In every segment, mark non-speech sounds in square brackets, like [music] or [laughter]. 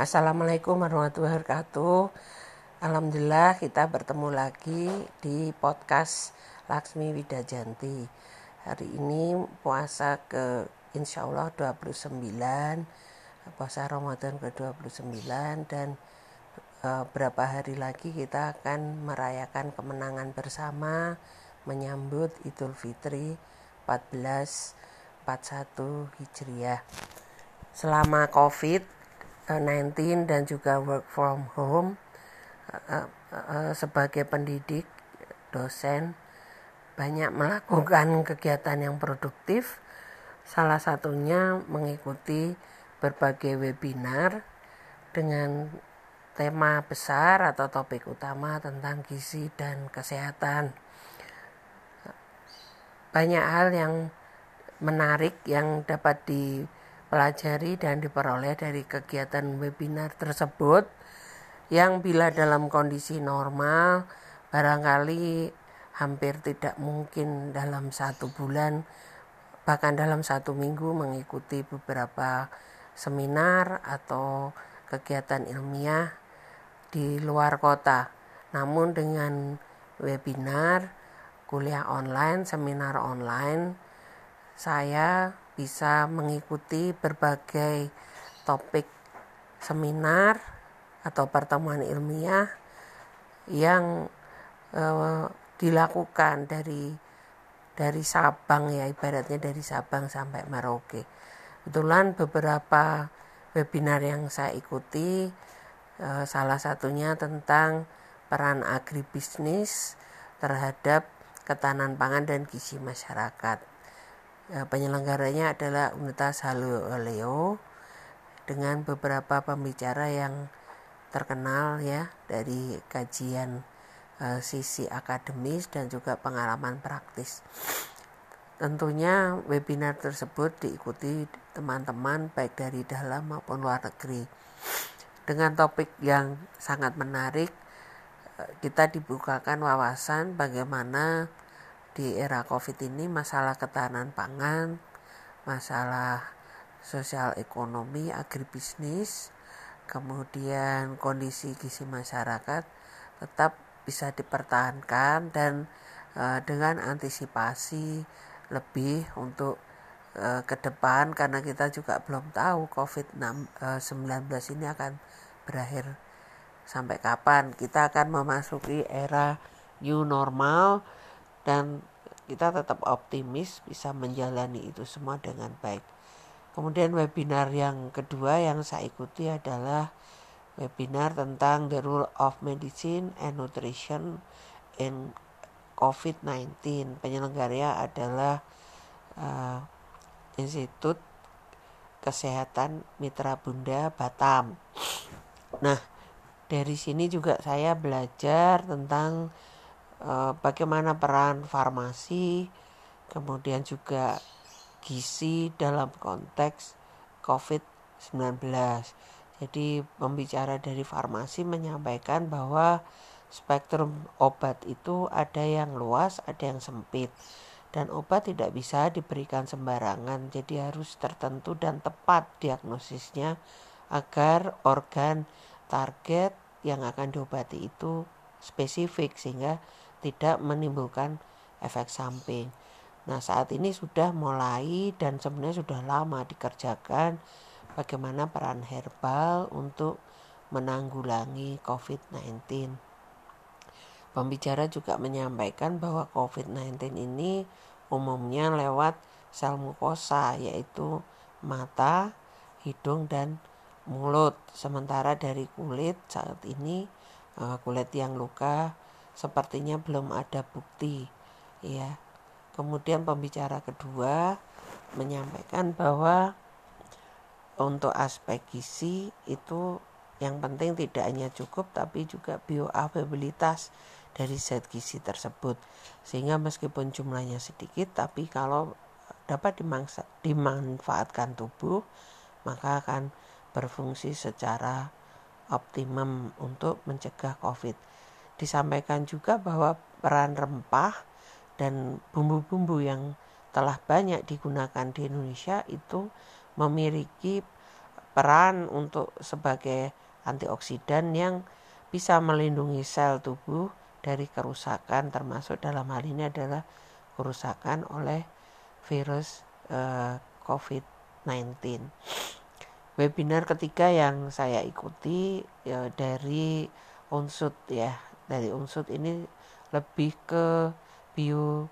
Assalamualaikum warahmatullahi wabarakatuh. Alhamdulillah kita bertemu lagi di podcast Laksmi Widajanti. Hari ini puasa ke insya Allah 29, puasa Ramadan ke-29 dan e, berapa hari lagi kita akan merayakan kemenangan bersama menyambut Idul Fitri 1441 Hijriah. Selama Covid 19 dan juga work from home uh, uh, sebagai pendidik dosen banyak melakukan [laughs] kegiatan yang produktif. Salah satunya mengikuti berbagai webinar dengan tema besar atau topik utama tentang gizi dan kesehatan. Banyak hal yang menarik yang dapat di pelajari dan diperoleh dari kegiatan webinar tersebut yang bila dalam kondisi normal barangkali hampir tidak mungkin dalam satu bulan bahkan dalam satu minggu mengikuti beberapa seminar atau kegiatan ilmiah di luar kota. Namun dengan webinar kuliah online seminar online saya bisa mengikuti berbagai topik seminar atau pertemuan ilmiah yang eh, dilakukan dari dari Sabang ya ibaratnya dari Sabang sampai Merauke. Kebetulan beberapa webinar yang saya ikuti eh, salah satunya tentang peran agribisnis terhadap ketahanan pangan dan gizi masyarakat. Ya, penyelenggaranya adalah Universitas Leo dengan beberapa pembicara yang terkenal ya dari kajian uh, sisi akademis dan juga pengalaman praktis. Tentunya webinar tersebut diikuti teman-teman baik dari dalam maupun luar negeri. Dengan topik yang sangat menarik, eh, kita dibukakan wawasan bagaimana di era Covid ini masalah ketahanan pangan, masalah sosial ekonomi, agribisnis, kemudian kondisi gizi masyarakat tetap bisa dipertahankan dan e, dengan antisipasi lebih untuk e, ke depan karena kita juga belum tahu COVID-19 e, ini akan berakhir sampai kapan. Kita akan memasuki era new normal dan kita tetap optimis bisa menjalani itu semua dengan baik. Kemudian webinar yang kedua yang saya ikuti adalah webinar tentang the role of medicine and nutrition in COVID-19. Penyelenggaranya adalah uh, Institut Kesehatan Mitra Bunda Batam. Nah, dari sini juga saya belajar tentang Eh, bagaimana peran farmasi, kemudian juga gizi dalam konteks COVID-19. Jadi pembicara dari farmasi menyampaikan bahwa spektrum obat itu ada yang luas, ada yang sempit. Dan obat tidak bisa diberikan sembarangan, jadi harus tertentu dan tepat diagnosisnya agar organ target yang akan diobati itu spesifik sehingga tidak menimbulkan efek samping. Nah, saat ini sudah mulai dan sebenarnya sudah lama dikerjakan bagaimana peran herbal untuk menanggulangi COVID-19. Pembicara juga menyampaikan bahwa COVID-19 ini umumnya lewat sel mukosa yaitu mata, hidung dan mulut. Sementara dari kulit saat ini eh, kulit yang luka sepertinya belum ada bukti ya. Kemudian pembicara kedua menyampaikan bahwa untuk aspek gizi itu yang penting tidak hanya cukup tapi juga bioavailabilitas dari zat gizi tersebut. Sehingga meskipun jumlahnya sedikit tapi kalau dapat dimanfaatkan tubuh maka akan berfungsi secara optimum untuk mencegah COVID disampaikan juga bahwa peran rempah dan bumbu-bumbu yang telah banyak digunakan di Indonesia itu memiliki berperan untuk sebagai antioksidan yang bisa melindungi sel tubuh dari kerusakan termasuk dalam hal ini adalah kerusakan oleh virus eh, COVID-19. Webinar ketiga yang saya ikuti ya, dari unsut ya, dari unsut ini lebih ke bio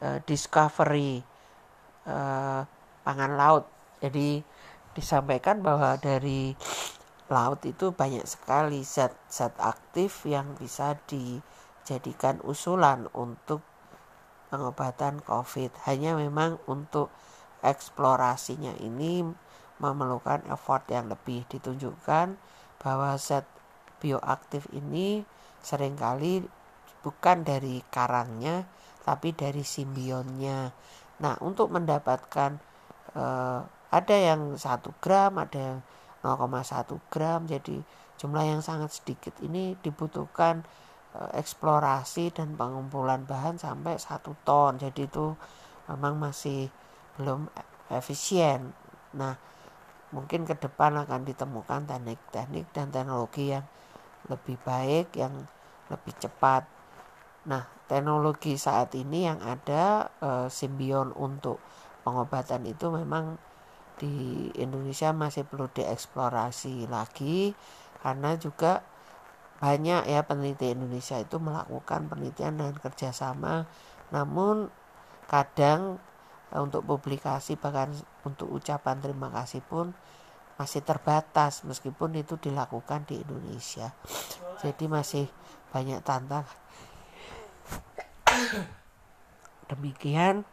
uh, discovery uh, pangan laut. Jadi disampaikan bahwa dari laut itu banyak sekali zat-zat aktif yang bisa dijadikan usulan untuk pengobatan COVID. Hanya memang untuk eksplorasinya ini memerlukan effort yang lebih ditunjukkan bahwa zat bioaktif ini sering kali bukan dari karangnya tapi dari simbionnya. Nah, untuk mendapatkan eh, ada yang satu gram, ada yang 0,1 gram, jadi jumlah yang sangat sedikit ini dibutuhkan eh, eksplorasi dan pengumpulan bahan sampai satu ton. Jadi itu memang masih belum efisien. Nah, mungkin ke depan akan ditemukan teknik-teknik dan teknologi yang lebih baik, yang lebih cepat. Nah, teknologi saat ini yang ada e, simbion untuk pengobatan itu memang di Indonesia masih perlu dieksplorasi lagi karena juga banyak ya peneliti Indonesia itu melakukan penelitian dan kerjasama namun kadang eh, untuk publikasi bahkan untuk ucapan terima kasih pun masih terbatas meskipun itu dilakukan di Indonesia. Jadi masih banyak tantangan. Demikian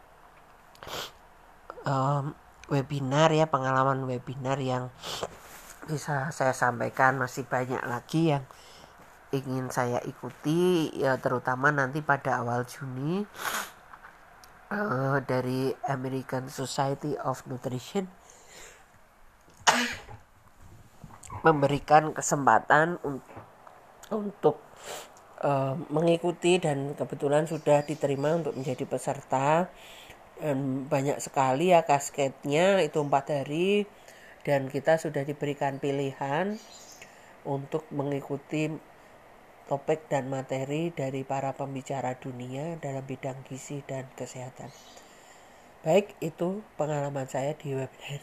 um, webinar ya pengalaman webinar yang bisa saya sampaikan. Masih banyak lagi yang ingin saya ikuti ya terutama nanti pada awal Juni uh, dari American Society of Nutrition memberikan kesempatan un untuk uh, mengikuti dan kebetulan sudah diterima untuk menjadi peserta dan banyak sekali ya kasketnya itu empat hari dan kita sudah diberikan pilihan untuk mengikuti topik dan materi dari para pembicara dunia dalam bidang gizi dan kesehatan. Baik, itu pengalaman saya di webinar.